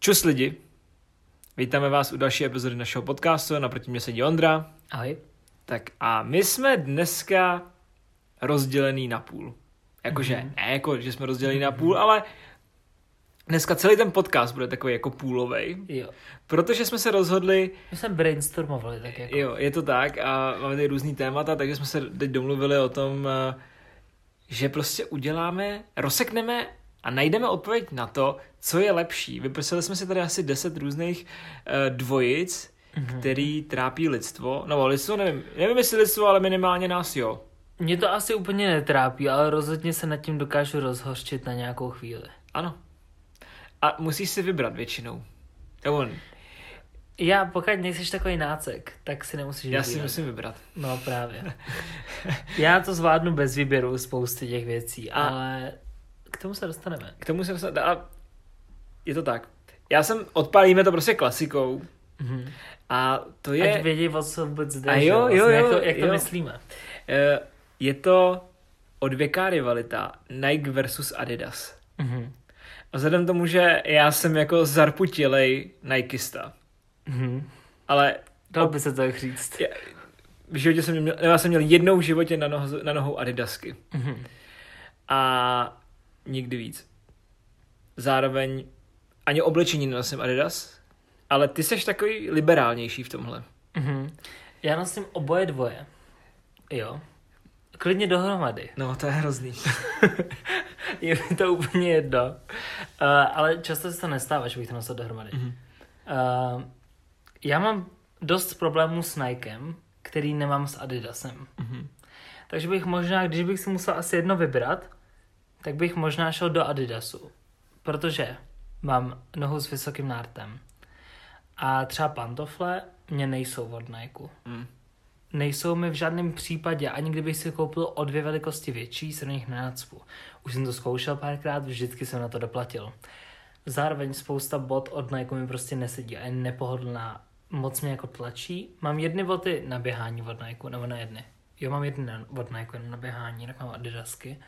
Čus lidi, vítáme vás u další epizody našeho podcastu, naproti mě sedí Ondra. Ahoj. Tak a my jsme dneska rozdělený na půl. Jakože, Mhm. ne jako, že jsme rozdělený na půl, ale dneska celý ten podcast bude takový jako půlovej, Jo. protože jsme se rozhodli, My jsme brainstormovali tak jako. jo, je to tak a máme tady různý témata, takže jsme se teď domluvili o tom, eh, že prostě uděláme, rozsekneme a najdeme odpověď na to, co je lepší. Vyprosili jsme si tady asi 10 různých uh, dvojic, Mhm. který trápí lidstvo. No, lidstvo nevím, nevím jestli lidstvo, ale minimálně nás jo. Mě to asi úplně netrápí, ale rozhodně se nad tím dokážu rozhořčit na nějakou chvíli. Ano. A musíš si vybrat většinou. Nebo Já, pokud nejsi takový nácek, tak si nemusíš já si musím vybrat. No právě. Já to zvládnu bez výběru spousty těch věcí, A- ale k tomu se dostaneme. K tomu se... A je to tak. Já jsem, odpálíme to prostě klasikou. Mhm. A to Ať je... vědí, o co vůbec jde, A že jo, jo, jak jo, to, jak to jo. myslíme. eh, Je to odvěká rivalita Nike versus Adidas. Mhm. A vzhledem k tomu, že já jsem jako zarputilej Nikista, Mhm. ale Dalo by se tak říct. já, v životě jsem měl, já jsem měl jednou v životě na, noho, na nohou Adidasky. Mhm. A nikdy víc. Zároveň ani oblečení nenosím Adidas, ale ty seš takový liberálnější v tomhle. Mhm. Já nosím oboje dvoje. Jo. Klidně dohromady. No, to je hrozný. Je mi to úplně jedno. Uh, ale často se to nestává, že bych to nosil dohromady. Mhm. Uh, já mám dost problémů s Nikem, který nemám s Adidasem. Mhm. Takže bych možná, když bych si musel asi jedno vybrat, tak bych možná šel do Adidasu. Protože mám nohu s vysokým nártem. A třeba pantofle mě nejsou od Nike. Mm. Nejsou mi v žádném případě, ani kdybych si koupil o dvě velikosti větší, se do nich nenacpu. Už jsem to zkoušel párkrát, vždycky jsem na to doplatil. Zároveň spousta bot od Nike mi prostě nesedí a je nepohodlná. Moc mě jako tlačí. Mám jedny boty na běhání od Nike, nebo na jedny. Jo, mám jedny od Nike na běhání, tak mám adidasky.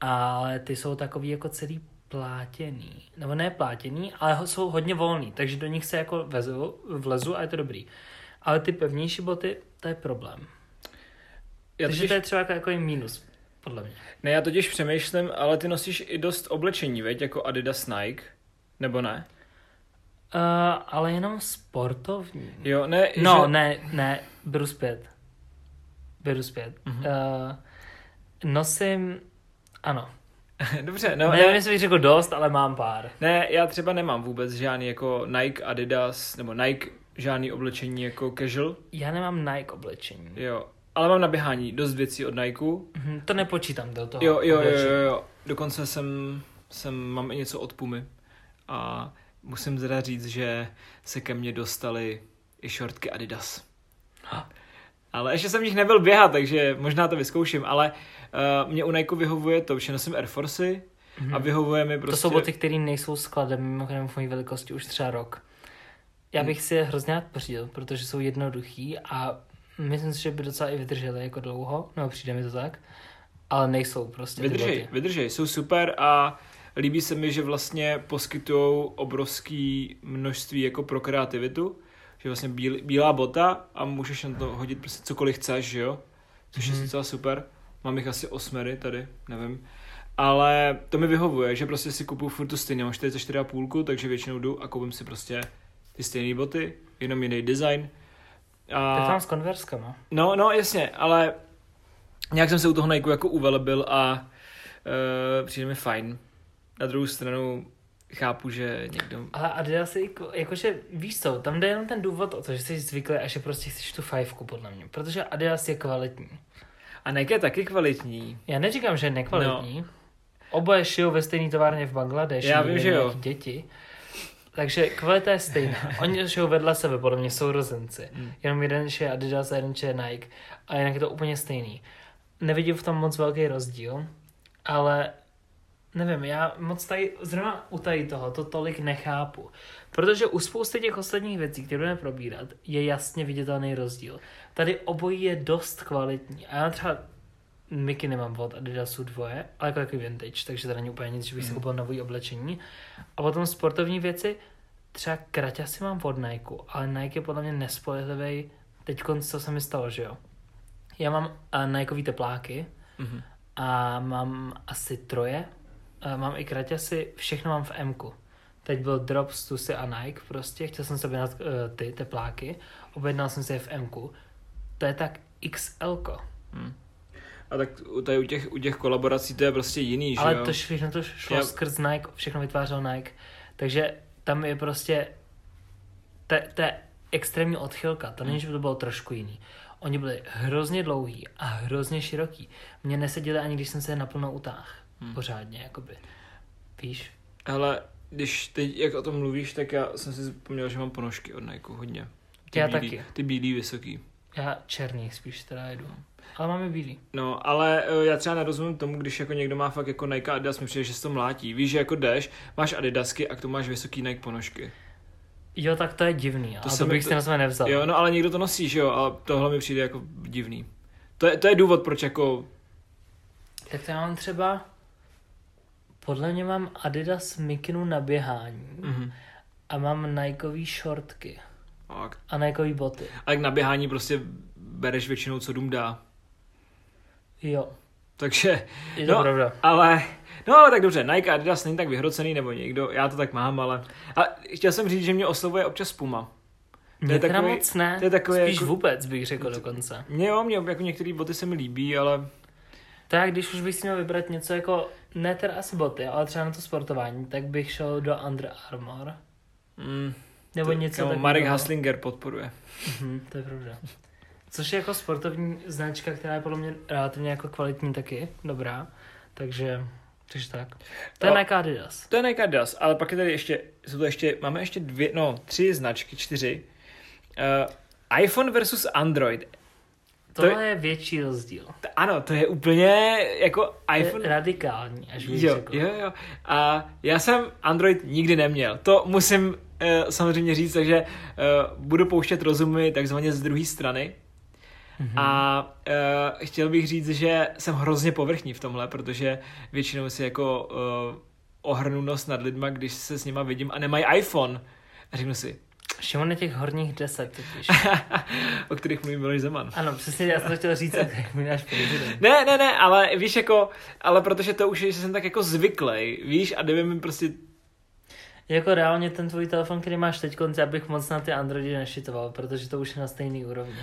Ale ty jsou takový jako celý plátěný. Nebo ne plátěný, ale jsou hodně volný, takže do nich se jako vezu, vlezu a je to dobrý. Ale ty pevnější boty, to je problém. Já Takže totiž, to je třeba jako, jako minus, podle mě. ne, já totiž přemýšlím, ale ty nosíš i dost oblečení, veď, jako Adidas Nike, nebo ne? Uh, ale jenom sportovní. Jo, ne, No, že... ne, ne, beru zpět. Beru zpět. Mhm. Uh, nosím, ano. Dobře, No, Nevím, ne, jestli bych řekl dost, ale mám pár. ne, já třeba nemám vůbec žádný jako Nike, Adidas, nebo Nike, žádný oblečení jako casual, Já nemám Nike oblečení. jo. Ale mám na běhání dost věcí od Nike. Mhm, To nepočítám do toho. Jo, jo, jo, jo, jo. Dokonce jsem, jsem, mám i něco od Pumy. A musím teda říct, že se ke mně dostaly i šortky Adidas. Ha. Ale ještě jsem v nich nebyl běhat, takže možná to vyzkouším, ale uh, mě u Nike vyhovuje to, že nosím Air Forcey Mhm. a vyhovuje mi prostě... To jsou boty, které nejsou skladem, mimochodem v mojí velikosti už třeba rok. Já bych si je hrozně rád pořídil, protože jsou jednoduchý a myslím si, že by docela i vydržely jako dlouho, no přijde mi to tak, ale nejsou prostě Vydržej, vydržej, jsou super a líbí se mi, že vlastně poskytují obrovské množství jako pro kreativitu, že vlastně bíl, bílá bota a můžeš na to hodit prostě cokoliv chceš, že jo, což je Mhm. docela super. Mám jich asi osmery tady, nevím. Ale to mi vyhovuje, že prostě si kupuju furt tu stejnou, mám 44,5, takže většinou jdu a koupím si prostě ty stejné boty, jenom jiný design. A... Tak tam s konverskama. No, no, jasně, ale nějak jsem se u toho Nike jako uvelebil a uh, přijde mi fajn. Na druhou stranu chápu, že někdo... Ale Adidas je jako, jakože, víš co, tam jde jenom ten důvod o to, že jsi zvyklý a že prostě chceš tu fajfku, podle mě. Protože Adidas je kvalitní. A Nike je taky kvalitní. Já neříkám, že je nekvalitní. No. Oboje šijou ve stejné továrně v Bangladeši. Já vím, že jo. Děti. Takže kvalita je stejná. Oni šijou vedle sebe, podle mě sourozenci. Hmm. Jenom jeden šije Adidas a jeden šije Nike. A jinak je to úplně stejný. Nevidím v tom moc velký rozdíl, ale nevím, já moc tady, zrovna u tady toho, to tolik nechápu. Protože u spousty těch ostatních věcí, které budeme probírat, je jasně viditelný rozdíl. Tady obojí je dost kvalitní. A já třeba Miky nemám od Adidasu dvoje, ale jako takový vintage, takže to není úplně nic, že bych si Mhm. koupil nový oblečení. A potom sportovní věci, třeba kraťasy mám od Nike, ale Nike je podle mě nespolehlivý. Teď co se mi stalo, že jo? Já mám uh, Nikeový tepláky Mhm. a mám asi troje. Uh, mám i kraťasy, všechno mám v m Teď byl drop z Tusy a Nike prostě, chtěl jsem si objednat uh, ty tepláky, objednal jsem si je v m To je tak XL. Hm. A tak u- tady u těch, u těch kolaborací to je prostě jiný, že Ale jo? to všechno to šlo Já- skrz Nike, všechno vytvářel Nike. Takže tam je prostě, to je extrémní odchylka, to není, že by to bylo trošku jiný. Oni byli hrozně dlouhý a hrozně široký. Mně neseděli ani, když jsem se je naplno utáh. Hmm. Pořádně, jakoby. Víš? Hele, když teď jak o tom mluvíš, tak já jsem si vzpomněl, že mám ponožky od Nike hodně. Ty Já bílý, taky. Ty bílý vysoký. Já černý spíš teda jedu. Ale máme bílý. No, ale eh, já třeba nerozumím tomu, když jako někdo má fakt jako Nike a Adidas, mi přijde, že se to mlátí. Víš, že jako jdeš, máš Adidasky a k tomu máš vysoký Nike ponožky. Jo, tak to je divný, to, se to bych to- si na sebe nevzal. Jo, no ale někdo to nosí, že jo, ale tohle mi přijde jako divný. To je, to je důvod, proč jako... Tak to já mám třeba, podle mě mám Adidas mikinu na běhání Mhm. a mám Nikeový šortky A, a Nikeový boty. a jak na běhání prostě bereš většinou, co dům dá. Jo, Takže, je to No, pravda. ale... No ale tak dobře, Nike Adidas není tak vyhrocený, nebo někdo, já to tak mám, ale... A chtěl jsem říct, že mě oslovuje občas Puma. Mně teda takový- moc ne, to je takový spíš jako- vůbec bych řekl dokonce. Mě jo, mě jako některé boty se mi líbí, ale... Tak když už bych si měl vybrat něco jako, ne teda asi boty, ale třeba na to sportování, tak bych šel do Under Armour. Mm, Nebo to, něco takového. Marek Haslinger podporuje. Mhm, to je pravda. Což je jako sportovní značka, která je podle mě relativně jako kvalitní taky, dobrá. Takže, takže tak. To je. Nike Adidas. To je Nike Adidas, ale pak je tady ještě, jsou to ještě, máme ještě dvě, no, tři značky, čtyři. Uh, iPhone versus Android. To Tohle je větší rozdíl. T- ano, to je úplně jako Je iPhone. radikální, až bych Jo, řekl. jo, jo. A já jsem Android nikdy neměl. To musím uh, samozřejmě říct, takže uh, budu pouštět rozumy takzvaně z druhé strany. Mhm. A uh, chtěl bych říct, že jsem hrozně povrchní v tomhle, protože většinou si jako uh, ohrnu nos nad lidma, když se s nima vidím a nemají iPhone. A řeknu si, Šimon je těch horních deset totiž. o kterých mluví Miloš Zeman. Ano, přesně, já jsem to chtěl říct, jak mi náš prezident. Ne, ne, ne, ale víš jako, ale protože to už je, že jsem tak jako zvyklej, víš, a jde mi prostě, Jako reálně ten tvůj telefon, který máš teď, já bych moc na ty Androidy nešitoval, protože to už je na stejný úrovni.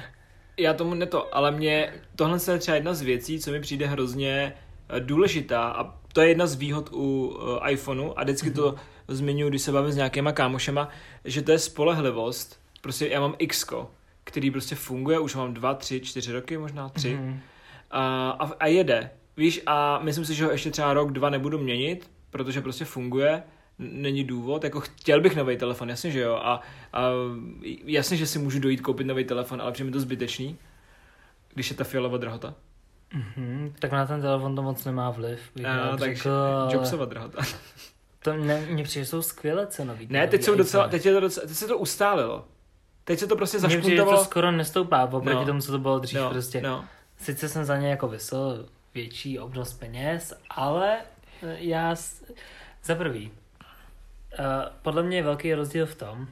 Já tomu neto, ale mě, tohle je třeba jedna z věcí, co mi přijde hrozně eh, důležitá. A to je jedna z výhod u uh, iPhoneu a vždycky to zmiňuji, když se bavím s nějakýma kámošema, že to je spolehlivost, prostě já mám X, který prostě funguje, už mám dva, tři, čtyři roky, možná tři, Mhm. a, a, a jede, víš, a myslím si, že ho ještě třeba rok, dva nebudu měnit, protože prostě funguje, není důvod, jako chtěl bych nový telefon, jasně, že jo, a, a jasně, že si můžu dojít koupit nový telefon, ale přijde mi to zbytečný, když je ta fialová drahota. Mhm, tak na ten telefon to moc nemá vliv. bych A, rád takže řekl, ale Jobsova drahota. To ne, mně přijde, jsou skvěle cenový. Ne, teď jsou docela, teď, je to docela, teď se to ustálilo. Teď se to prostě že to zašpuntovalo. skoro nestoupá oproti No. tomu, co to bylo dřív No, prostě. no. Sice jsem za ně jako vysel větší obnos peněz, ale já za prvý, podle mě je velký rozdíl v tom,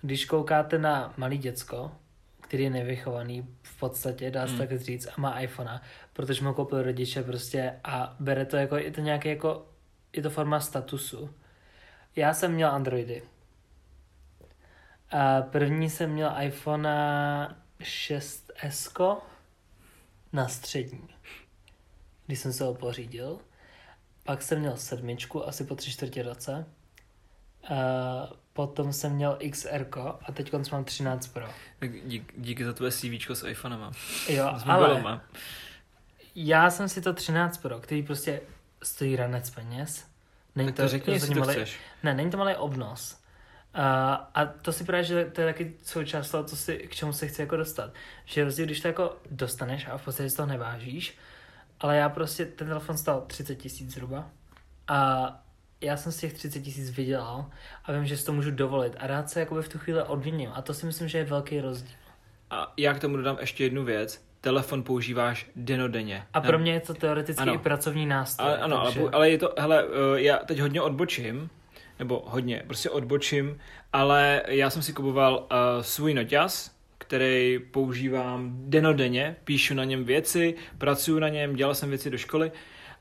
když koukáte na malý děcko, který je nevychovaný v podstatě, dá se Hmm. tak říct, a má iPhona, protože mu koupil rodiče prostě a bere to jako, je to nějaký jako, je to forma statusu. Já jsem měl Androidy. A první jsem měl iPhone 6S na střední, když jsem se ho pořídil. Pak jsem měl sedmičku, asi po tři čtvrtě roce. A potom jsem měl XR a teď mám 13 Pro. Tak dík, díky za tvoje CVčko s iPhonema. Jo, S ale já jsem si to 13 Pro, který prostě stojí ranec peněz. Není Tak to řekni, rozhodně jestli to malej- chceš. Ne, není to malý obnos. A, a to si právě, že to je taky součást toho, co si, k čemu se chci jako dostat. Že rozdíl, když to jako dostaneš a v podstatě z toho nevážíš, ale já prostě, ten telefon stál 30 tisíc zhruba a já jsem z těch 30 tisíc vydělal a vím, že si to můžu dovolit a rád se jakoby v tu chvíli odměním a to si myslím, že je velký rozdíl. A já k tomu dodám ještě jednu věc. Telefon používáš denodenně. A pro mě je to teoreticky Ano. i pracovní nástroj. Ale, ano, takže... ale, ale je to, hele, eh, já teď hodně odbočím. nebo hodně, prostě odbočím, ale já jsem si kupoval uh, svůj noťaz, který používám denodenně, píšu na něm věci, pracuji na něm, dělal jsem věci do školy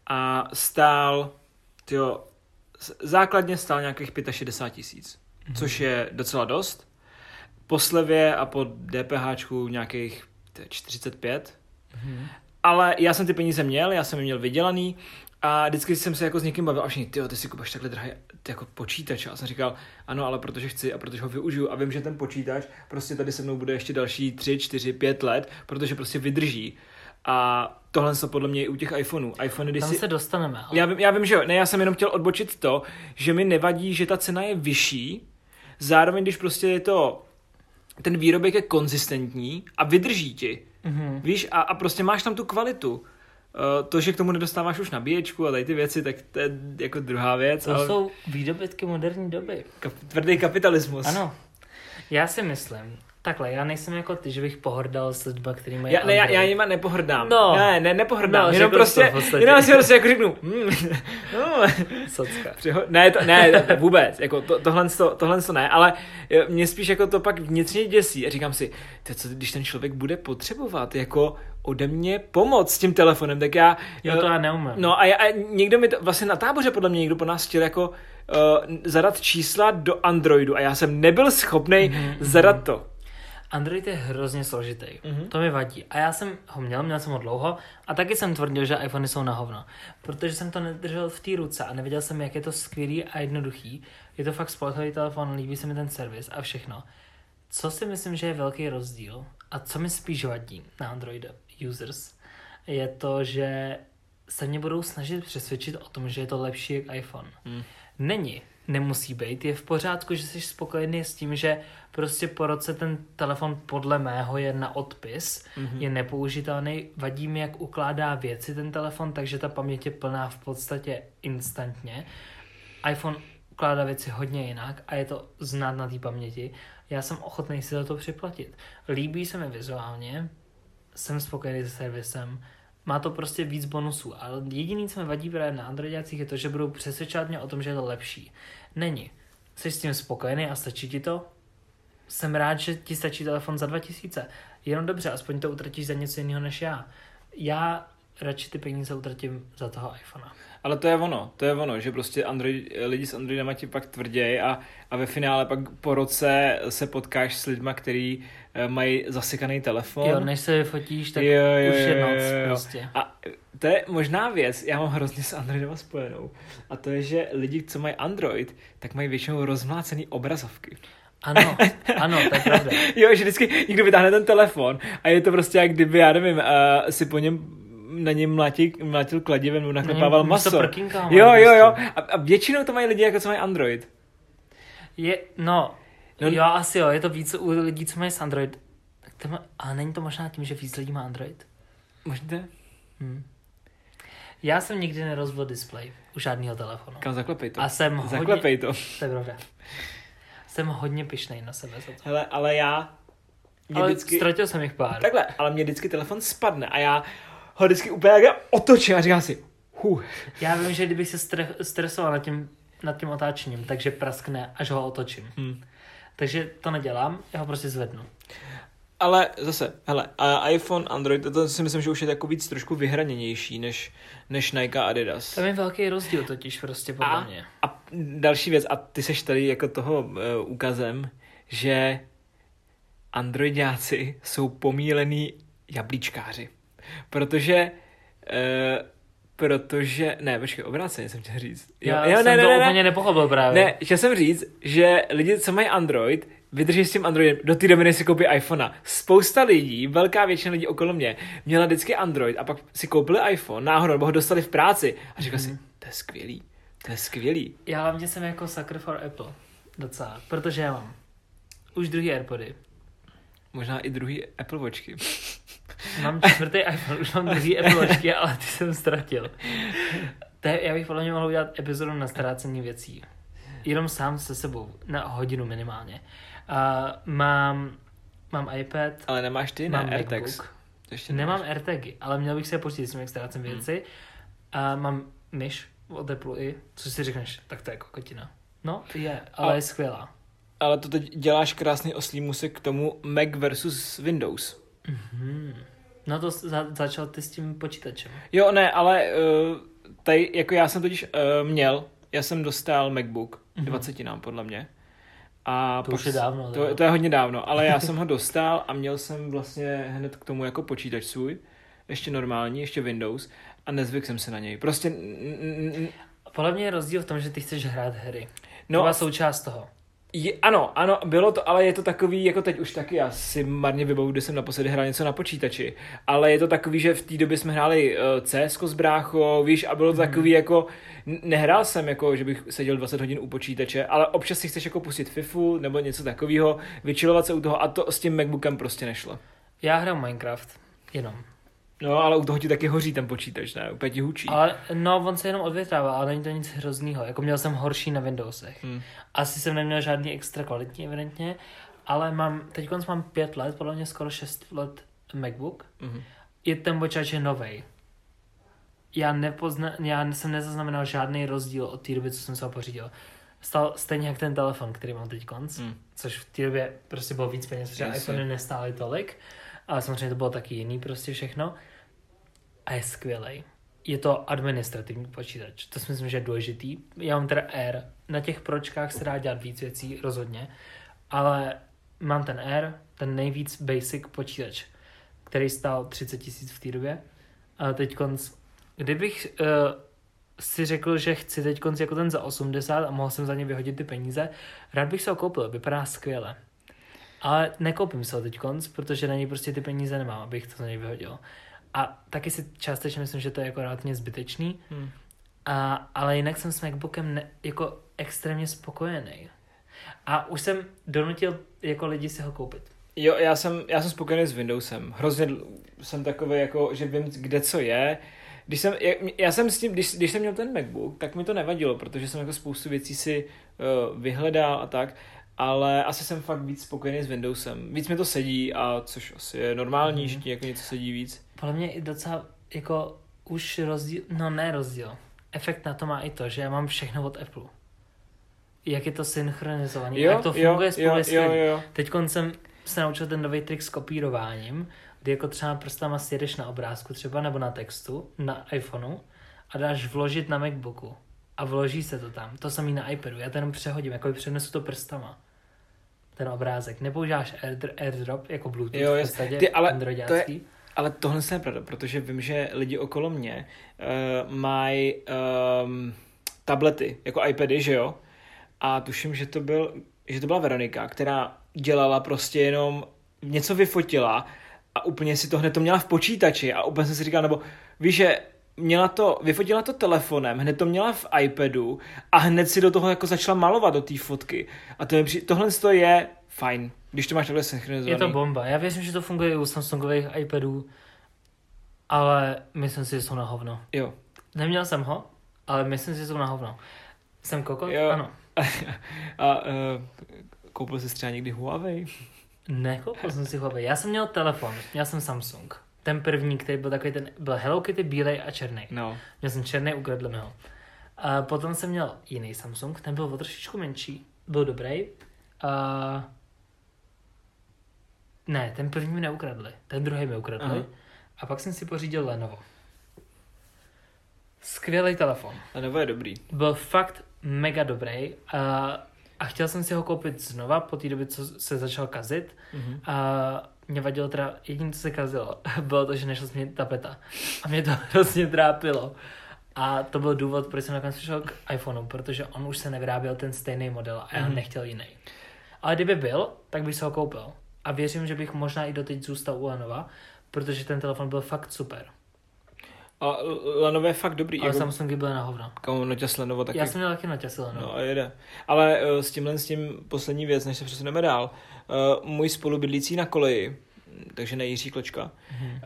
a stál, tyjo, základně stál nějakých 65 tisíc, mm-hmm. což je docela dost. Po slevě a po DPH nějakých 45. Mm-hmm. Ale já jsem ty peníze měl, já jsem je měl vydělaný a vždycky jsem se jako s někým bavil a všichni, ty ty si kupuješ takhle drahý jako počítač. A jsem říkal, ano, ale protože chci a protože ho využiju a vím, že ten počítač prostě tady se mnou bude ještě další 3, 4, 5 let, protože prostě vydrží. A tohle se podle mě i u těch iPhoneů. iPhone, když Tam si... se dostaneme. Ale... Já, vím, já vím, že jo. Ne, já jsem jenom chtěl odbočit to, že mi nevadí, že ta cena je vyšší, zároveň když prostě je to, ten výrobek je konzistentní a vydrží ti. Mm-hmm. Víš, a, a prostě máš tam tu kvalitu. Uh, to, že k tomu nedostáváš už nabíječku a tady ty věci, tak to je jako druhá věc. To ale... jsou výdobytky moderní doby. Kap- tvrdý kapitalismus. Ano. Já si myslím, Takhle, já nejsem jako ty, že bych pohrdal s lidma, který mají já, ne, já, já jima nepohrdám. No. Ne, ne, nepohrdám. No, jenom prostě, jenom si prostě jako řeknu, mm, no. Socka. Přiho- ne, to, ne, vůbec, jako to, tohle, to, tohle to ne, ale mě spíš jako to pak vnitřně děsí a říkám si, to co, když ten člověk bude potřebovat jako ode mě pomoc s tím telefonem, tak já... Jo, to já neumím. No a, já, a někdo mi to, vlastně na táboře podle mě někdo po nás chtěl jako uh, zadat čísla do Androidu a já jsem nebyl schopný mm-hmm. zadat to. Android je hrozně složitý. Mm-hmm. To mi vadí. A já jsem ho měl, měl jsem ho dlouho a taky jsem tvrdil, že iPhony jsou na hovno. Protože jsem to nedržel v té ruce a nevěděl jsem, jak je to skvělý a jednoduchý. Je to fakt spolehlivý telefon, líbí se mi ten servis a všechno. Co si myslím, že je velký rozdíl a co mi spíš vadí na Android users, je to, že se mě budou snažit přesvědčit o tom, že je to lepší jak iPhone. Mm. Není nemusí být. Je v pořádku, že jsi spokojený s tím, že prostě po roce ten telefon podle mého je na odpis, mm-hmm. je nepoužitelný, vadí mi, jak ukládá věci ten telefon, takže ta paměť je plná v podstatě instantně. iPhone ukládá věci hodně jinak a je to znát na té paměti. Já jsem ochotný si za to připlatit. Líbí se mi vizuálně, jsem spokojený se servisem, má to prostě víc bonusů. Ale jediný, co mi vadí právě na Androidácích, je to, že budou přesvědčovat mě o tom, že je to lepší. Není. Jsi s tím spokojený a stačí ti to? Jsem rád, že ti stačí telefon za 2000. Jenom dobře, aspoň to utratíš za něco jiného než já. Já radši ty peníze utratím za toho iPhonea. Ale to je ono, to je ono, že prostě Android, lidi s Androidem ti pak tvrději a, a ve finále pak po roce se potkáš s lidma, který eh, mají zasekaný telefon. Jo, než se vyfotíš, tak jo, jo, už je noc jo, jo. prostě. A to je možná věc, já mám hrozně s Androidem spojenou. A to je, že lidi, co mají Android, tak mají většinou rozmlácený obrazovky. Ano, ano, to je pravda. jo, že vždycky někdo vytáhne ten telefon a je to prostě jak kdyby, já nevím, uh, si po něm na něm mlátil, mlátil kladivem nebo naklepával no, maso. Prkínka, jo, jo, jo. A, a většinou to mají lidi, jako co mají Android. Je, no, no, jo, asi jo, je to víc u lidí, co mají s Android. Tak to má, ale není to možná tím, že víc lidí má Android? Možná. Hmm. Já jsem nikdy nerozbil display u žádného telefonu. Kam zaklepej to. A jsem Zaklepej hodně, to. To je pravda. Jsem hodně pišnej na sebe za to. Hele, ale já... Mě ale vždycky... ztratil jsem jich pár. Takhle, ale mě vždycky telefon spadne a já ho vždycky úplně jak otočím a říkám si, huh. Já vím, že kdybych se stre- stresoval nad tím, nad tím otáčením, takže praskne, až ho otočím. Hmm. Takže to nedělám, já ho prostě zvednu. Ale zase, hele, iPhone, Android, to si myslím, že už je jako víc trošku vyhraněnější než, než Nike a Adidas. Tam je velký rozdíl totiž prostě podle a, mě. A další věc, a ty seš tady jako toho uh, ukazem, že androidáci jsou pomílený jablíčkáři. Protože uh, protože, ne, počkej, obráceně jsem chtěl říct. Jo, Já jo, jsem ne, to ne, úplně ne, nepochopil právě. Ne, chtěl jsem říct, že lidi, co mají Android, vydrží s tím Androidem, do té doby si koupí iPhone. Spousta lidí, velká většina lidí okolo mě, měla vždycky Android a pak si koupili iPhone, náhodou, nebo ho dostali v práci a říkal mm-hmm. si, to je skvělý, to je skvělý. Já hlavně jsem jako sucker for Apple, docela, protože já mám už druhý Airpody. Možná i druhý Apple Watchky. Mám čtvrtý iPhone, už mám druhý Apple ale ty jsem ztratil. To je, já bych podle mě mohl udělat epizodu na ztrácení věcí. Jenom sám se sebou, na hodinu minimálně. Uh, mám, mám iPad. Ale nemáš ty, mám ne, AirTags. Ještě Nemám AirTagy, ale měl bych se počítat s tím, jak ztrácím hmm. věci. A mám myš od Apple i, co si řekneš, tak to je kokotina. No, je, ale A- je skvělá. Ale to teď děláš krásný oslý musek k tomu Mac versus Windows. Mhm. No to za, začal ty s tím počítačem. Jo, ne, ale uh, tady, jako já jsem totiž uh, měl, já jsem dostal MacBook, Mhm. 20 nám podle mě. A To pak už je dávno. To, to je hodně dávno, ale já jsem ho dostal a měl jsem vlastně hned k tomu jako počítač svůj, ještě normální, ještě Windows a nezvyk jsem se na něj. Prostě, n- n- n- Podle mě je rozdíl v tom, že ty chceš hrát hry. No, no, to byla součást toho. Je, ano, ano, bylo to, ale je to takový, jako teď už taky, já si marně vybavu, kdy jsem naposledy hrál něco na počítači, ale je to takový, že v té době jsme hráli uh, CS s bráchou, víš, a bylo to Mhm. takový jako, nehrál jsem jako, že bych seděl 20 hodin u počítače, ale občas si chceš jako pustit FIFU nebo něco takového, vyčilovat se u toho a to s tím MacBookem prostě nešlo. Já hraju Minecraft. Jenom. No, ale u toho ti taky hoří ten počítač, ne? Úplně ti hučí. Ale no, on se jenom odvětrává, ale není to nic hroznýho. Jako měl jsem horší na Windowsech. Hmm. Asi jsem neměl žádný extra kvalitní, evidentně, ale mám, teď mám pět let, podle mě skoro šest let MacBook. Mhm. Je ten počítač je novej. Já, nepozna, já jsem nezaznamenal žádný rozdíl od té doby, co jsem se ho pořídil. Stal stejně jak ten telefon, který mám teď konc, Hmm. což v té době prostě bylo víc peněz, protože iPhony nestály tolik, ale samozřejmě to bylo taky jiný prostě všechno. A je skvělej. Je to administrativní počítač, to si myslím, že je důležitý. Já mám teda Air, na těch pročkách se dá dělat víc věcí, rozhodně, ale mám ten Air, ten nejvíc basic počítač, který stál 30 tisíc v té době. A teď konc, kdybych uh, si řekl, že chci teď konc jako ten za 80 a mohl jsem za ně vyhodit ty peníze, rád bych se ho koupil, vypadá skvěle. Ale nekoupím se ho teď konc, protože na něj prostě ty peníze nemám, abych to za něj vyhodil. A taky si částečně myslím, že to je jako relativně zbytečný, Hmm. a, ale jinak jsem s MacBookem ne, jako extrémně spokojený. A už jsem donutil jako lidi si ho koupit. Jo, já jsem, já jsem spokojený s Windowsem. Hrozně jsem takový, jako, že vím, kde co je. Když jsem, já, já jsem s tím, když, když jsem měl ten MacBook, tak mi to nevadilo, protože jsem jako spoustu věcí si uh, vyhledal a tak, ale asi jsem fakt víc spokojený s Windowsem. Víc mi to sedí, a což asi je normální, Mhm. že ti jako něco sedí víc. Podle mě i docela jako už rozdíl, no ne rozdíl. Efekt na to má i to, že já mám všechno od Apple. Jak je to synchronizovaný, jak to funguje spolu jo, jo, jo. Teď jsem se naučil ten nový trik s kopírováním, kdy jako třeba prstama sjedeš na obrázku třeba nebo na textu, na iPhoneu a dáš vložit na Macbooku a vloží se to tam. To samý na iPadu, já to jenom přehodím, jako přenesu to prstama. Ten obrázek. Nepoužíváš Air, AirDrop jako Bluetooth Jo, v podstatě, Ty, ale androidácký. Ale tohle je pravda, protože vím, že lidi okolo mě uh, mají um, tablety, jako iPady, že jo? A tuším, že to, byl, že to byla Veronika, která dělala prostě jenom, něco vyfotila a úplně si to hned to měla v počítači a úplně jsem si říkal, nebo víš, že měla to, vyfotila to telefonem, hned to měla v iPadu a hned si do toho jako začala malovat do té fotky. A to při... tohle to je fajn, když to máš takhle synchronizovaný. Je to bomba. Já věřím, že to funguje i u Samsungových iPadů, ale myslím si, že jsou na hovno. Jo. Neměl jsem ho, ale myslím si, že jsou na hovno. Jsem kokot? Jo. Ano. A uh, koupil jsi třeba někdy Huawei? Nekoupil jsem si Huawei. Já jsem měl telefon, měl jsem Samsung. Ten první, který byl takový ten, byl Hello Kitty, bílej a černý. No. Měl jsem černý, ukradli mi ho. A potom jsem měl jiný Samsung, ten byl o trošičku menší, byl dobrý. A... Ne, ten první mi neukradli, ten druhý mi ukradli. Aha. A pak jsem si pořídil Lenovo. Skvělý telefon. Lenovo je dobrý. Byl fakt mega dobrý. A, a chtěl jsem si ho koupit znova po té době, co se začal kazit. Mhm. A mě vadilo teda, jediné, co se kazilo, bylo to, že nešla změnit tapeta. A mě to hrozně trápilo. A to byl důvod, proč jsem nakonec přišel k iPhoneu, protože on už se nevyráběl ten stejný model a já Mhm. nechtěl jiný. Ale kdyby byl, tak bych se ho koupil. A věřím, že bych možná i doteď zůstal u Lenova, protože ten telefon byl fakt super. A Lenovo je fakt dobrý. Ale jako, Samsungy byly na hovno. Komu noťas Lenovo taky. Já jsem měl taky noťasy Lenovo. No a jede. Ale uh, s tímhle s tím poslední věc, než se přesuneme dál. Uh, můj spolubydlící na koleji, takže ne Jiří Kločka, Mhm. uh,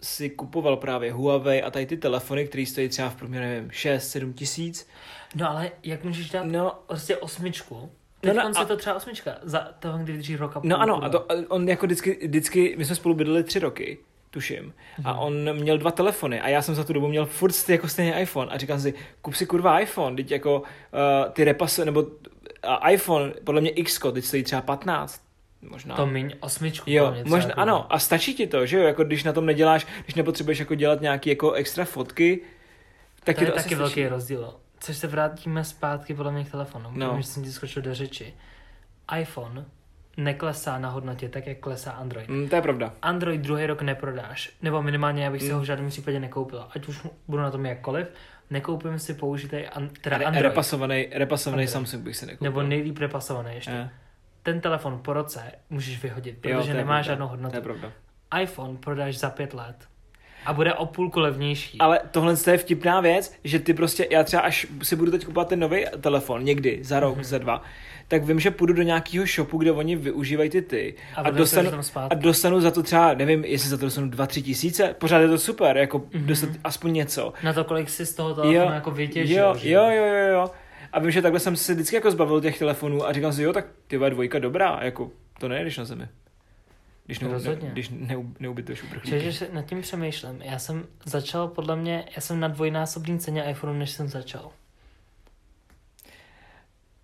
si kupoval právě Huawei a tady ty telefony, které stojí třeba v průměru, nevím, 6-7 tisíc. No ale jak můžeš dát No, prostě osmičku? No, Teď no, no, se to třeba osmička. Za toho, kdy vydrží rok a půl. no ano, a to, a on jako vždycky, vždycky, my jsme spolu bydleli tři roky, tuším. A on měl dva telefony a já jsem za tu dobu měl furt jako stejný iPhone a říkám si, kup si kurva iPhone, teď jako uh, ty repasy, nebo uh, iPhone, podle mě X, teď stojí třeba 15, možná. To míň osmičku. Jo, možná, třeba ano, a stačí ti to, že jo, jako když na tom neděláš, když nepotřebuješ jako dělat nějaký jako extra fotky, tak To je to taky stačí. velký rozdíl. Což se vrátíme zpátky podle mě k telefonu. No. No. Že jsem ti skočil do řeči. iPhone neklesá na hodnotě tak, jak klesá Android. Mm, to je pravda. Android druhý rok neprodáš. Nebo minimálně já bych si Mm. ho v žádném případě nekoupil. Ať už budu na tom jakkoliv, nekoupím si použitej an- teda Re- Android. repasovaný, repasovaný Android. Samsung bych si nekoupil. nebo nejlíp repasovaný ještě. Eh, Ten telefon po roce můžeš vyhodit, jo, protože to je nemá pravda. žádnou To hodnotu. je pravda. iPhone prodáš za pět let a bude o půlku levnější. Ale tohle je vtipná věc, že ty prostě, já třeba až si budu teď kupovat ten nový telefon, někdy, za rok, Mhm. za dva, tak vím, že půjdu do nějakého shopu, kde oni využívají ty ty A a, dostanu, a dostanu za to třeba, nevím, jestli za to dostanu 2-3 tisíce, pořád je to super, jako Mhm. dostat aspoň něco. Na to, kolik si z toho telefonu jako vytěžil. jo, že? jo, jo, jo, jo. A vím, že takhle jsem se vždycky jako zbavil těch telefonů a říkal si, jo, tak ty dvojka dobrá, jako to nejedeš na zemi. Když, ne, ne, když ne, neubytuješ uprchlíky. Čiže že nad tím přemýšlím. Já jsem začal, podle mě, já jsem na dvojnásobný ceně iPhoneu, než jsem začal.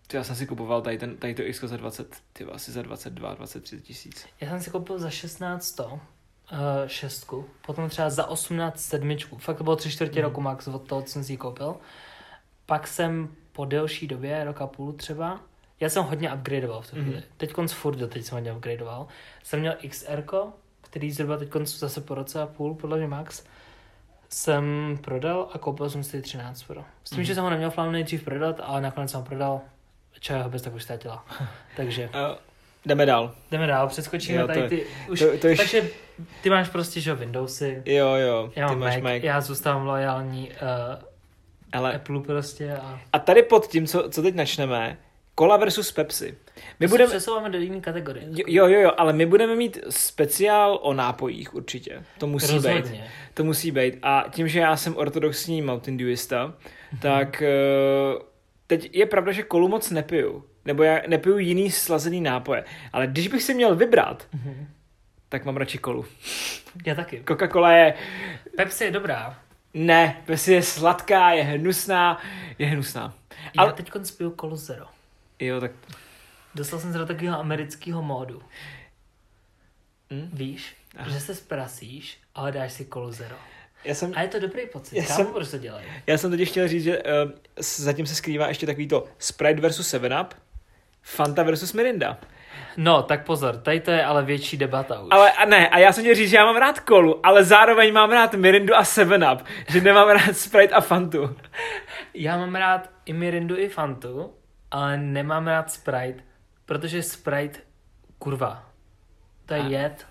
Ty, já jsem si kupoval tady, ten, tady to X za 20, ty asi za 22, 23 tisíc. Já jsem si koupil za 16 uh, šestku, potom třeba za 18 sedmičku. Fakt to bylo tři čtvrtě Mhm. roku max od toho, co jsem si koupil. Pak jsem po delší době, rok a půl třeba, já jsem hodně upgradeoval v tu chvíli. Teď konc furt doteď jsem hodně upgradeoval. Jsem měl XR, který zhruba teď konc zase po roce a půl, podle mě max, jsem prodal a koupil jsem si 13 Pro. S tím, Mhm. že jsem ho neměl v plánu nejdřív prodat, ale nakonec jsem ho prodal. Čeho ho bez tak už ztratila. Takže Uh, jdeme dál. jdeme dál, přeskočíme Jo, to tady ty... Už, To, to š- takže ty máš prostě, že Windowsy, jo, jo, já ty máš Mac, Mac. já zůstávám lojální uh, Ale, Apple prostě a a tady pod tím, co, co teď načneme, Cola versus Pepsi. My my budeme, se přesouváme do jiné kategorie. jo, jo, jo, ale my budeme mít speciál o nápojích určitě. To musí být. Rozhodně. To musí být. A tím, že já jsem ortodoxní Mountain Dewista, Mhm. tak eh, teď je pravda, že kolu moc nepiju. Nebo já nepiju jiný slazený nápoje. Ale když bych si měl vybrat, Mhm. tak mám radši kolu. Já taky. Coca-Cola je, Pepsi je dobrá. ne, Pepsi je sladká, je hnusná, je hnusná. Já Ale- teď piju Colo Zero. Jo, tak Dostal jsem se do takového amerického módu. Hm? Víš, Aha. že se sprasíš, ale dáš si Colo Zero. já jsem, A je to dobrý pocit. Já jsem- proč to dělají. já jsem totiž chtěl říct, že uh, zatím se skrývá ještě takový to Sprite versus 7up, Fanta versus Mirinda. No, tak pozor, tady to je ale větší debata už. Ale a ne, a já jsem chtěl říct, že já mám rád kolu, ale zároveň mám rád Mirindu a 7up, že nemám rád Sprite a Fantu. Já mám rád i Mirindu, i Fantu, ale nemám rád Sprite, protože Sprite, kurva, to je A- jed,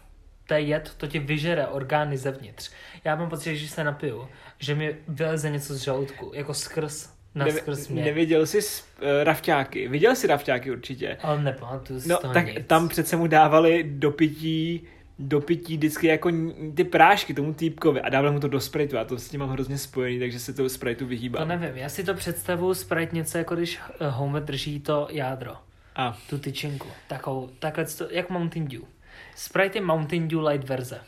to je jed, to ti vyžere orgány zevnitř. Já mám pocit, že když se napiju, že mi vyleze něco z žaludku, jako skrz, na skrz mě. neviděl jsi uh, rafťáky, viděl jsi rafťáky určitě. Ale nepamatuju si No, tak nic. tam přece mu dávali do pití, do pití vždycky jako ty prášky tomu týpkovi a dávali mu to do Spriteu a to s tím mám hrozně spojený, takže se to Spriteu To vyhýbám. nevím, já si to představuju Sprite něco jako když eh, Homer drží to jádro, A, tu tyčinku, takovou, takhle to, jak Mountain Dew. Sprite je Mountain Dew light verze.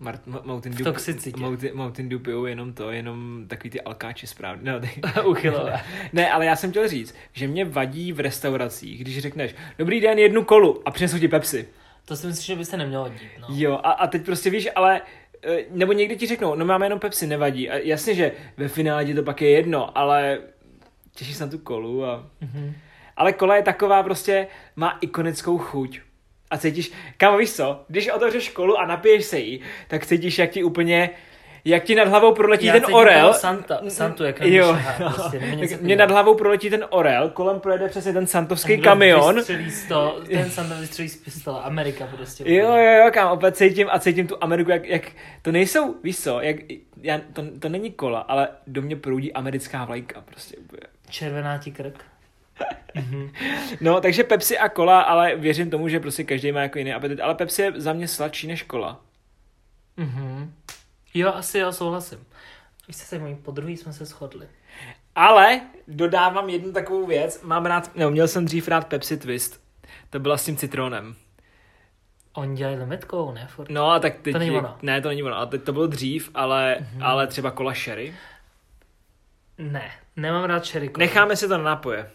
Mart, Ma- Mountain V Dew, toxicitě. Mountain, Mountain Dew pijou jenom to, jenom takový ty alkáči správně. No, ty, Uchylové. ne, ale já jsem chtěl říct, že mě vadí v restauracích, když řekneš, dobrý den, jednu kolu a přinesou ti Pepsi. To si myslím, že by se nemělo dít. No. Jo, a, a teď prostě víš, ale eh, nebo někdy ti řeknou, no máme jenom Pepsi, nevadí. A jasně, že ve finále ti to pak je jedno, ale těšíš se na tu kolu a... Mhm. Ale kola je taková prostě, má ikonickou chuť. A cítíš, kámo víš co, když otevřeš kolu a napiješ se jí, tak cítíš, jak ti úplně, jak ti nad hlavou proletí Já ten orel. Santa, Santu, jak jo, šahá, prostě, tak mě nad hlavou proletí ten orel, kolem projede přesně ten santovský Někdo kamion. Vystřelí z to, ten Santa vystřelí z pistole. Amerika prostě. Jo, jo, jo, kam opět cítím a cítím tu Ameriku, jak, jak to nejsou, víš co, jak, já, to, to není kola, ale do mě proudí americká vlajka, prostě. Červená ti krk. No, takže Pepsi a kola, ale věřím tomu, že prostě každý má jako jiný apetit, ale Pepsi je za mě sladší než kola. Mhm. Jo, asi jo, souhlasím. Víš se, mojí po druhý jsme se shodli. Ale dodávám jednu takovou věc, mám rád, no, měl jsem dřív rád Pepsi Twist, to byla s tím citronem. Oni dělají limetkovou, ne? Furt. No a tak teď... To není ono. Ne, to není ono. A teď to bylo dřív, ale, Mhm. ale třeba kola sherry. Ne, nemám rád cherry cola. Necháme si to na nápoje.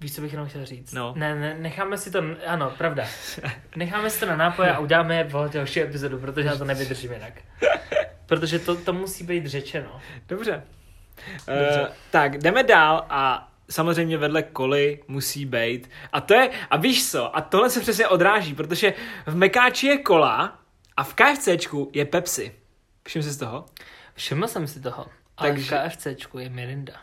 Víš, co bych jenom chtěl říct? No. Ne, ne, necháme si to, ano, pravda. Necháme si to na nápoje a uděláme v další epizodu, protože já to nevydržím jinak. Protože to, to musí být řečeno. Dobře. Dobře. Uh, tak, jdeme dál a samozřejmě vedle koly musí být. A to je, a víš co, a tohle se přesně odráží, protože v Mekáči je kola a v KFCčku je Pepsi. Všim si z toho? Všiml jsem si toho. Ale Takže- v KFCčku je Mirinda.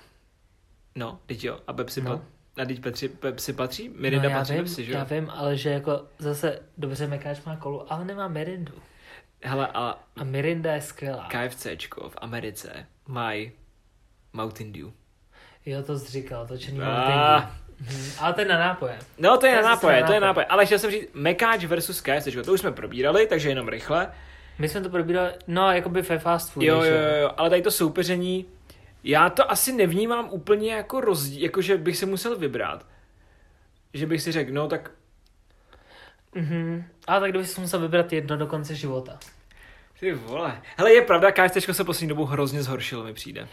No, teď jo. A Pepsi, No. no. A teď Pepsi, Pepsi patří? Mirinda no, patří vím, Pepsi, že já vím, ale že jako zase dobře Mekáč má kolu, ale nemá Mirindu. Hele, a A Mirinda je skvělá. KFCčko v Americe mají Mountain Dew. Jo, to jsi říkal, to černý Ah. Mountain Mhm. Ale to je na nápoje. No, to je To na nápoje, to je na nápoje. Ale chtěl jsem říct Mekáč versus KFCčko. To už jsme probírali, takže jenom rychle. My jsme to probírali, no, jakoby ve fast food. Jo, jo, jo, jo, ale tady to soupeření, já to asi nevnímám úplně jako rozdíl, jako že bych se musel vybrat. Že bych si řekl, no tak Mhm. Ale tak kdybych si musel vybrat jedno do konce života. ty vole. Hele, je pravda, KFCčko se poslední dobou hrozně zhoršilo, mi přijde.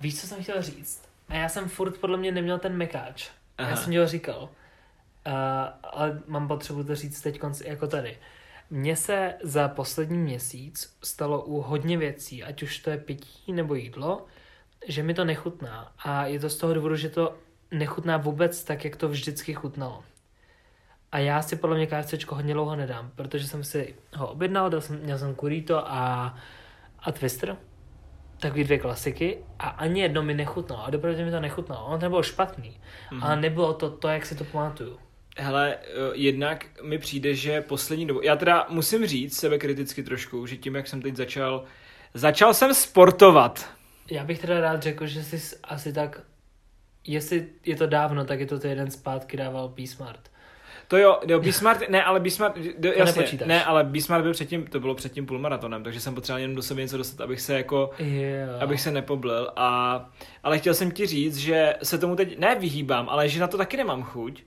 Víš, co jsem chtěl říct? A já jsem furt podle mě neměl ten mekáč. Aha. Já jsem ho říkal. Uh, ale mám potřebu to říct teď konci, jako tady. Mně se za poslední měsíc stalo u hodně věcí, ať už to je pití nebo jídlo, že mi to nechutná. A je to z toho důvodu, že to nechutná vůbec tak, jak to vždycky chutnalo. A já si podle mě KFCčko hodně dlouho nedám, protože jsem si ho objednal, dal jsem, měl jsem kurito a, a twister, takový dvě klasiky a ani jedno mi nechutnalo. A dopravdu mi to nechutnalo. Ono to nebylo špatný, Mhm. mm-hmm. ale nebylo to to, jak si to pamatuju. Hele, eh, jednak mi přijde, že poslední dobu, já teda musím říct sebe kriticky trošku, že tím, jak jsem teď začal, začal jsem sportovat. Já bych teda rád řekl, že jsi asi tak, jestli je to dávno, tak je to ten zpátky dával B-Smart. To jo, jo Bismarck, ne, ale Bismarck, do, jasně, nepočítáš. ne, ale Bismarck byl předtím, to bylo předtím půlmaratonem, takže jsem potřeboval jenom do sebe něco dostat, abych se jako, Jo. abych se nepoblil a, ale chtěl jsem ti říct, že se tomu teď ne vyhýbám, ale že na to taky nemám chuť.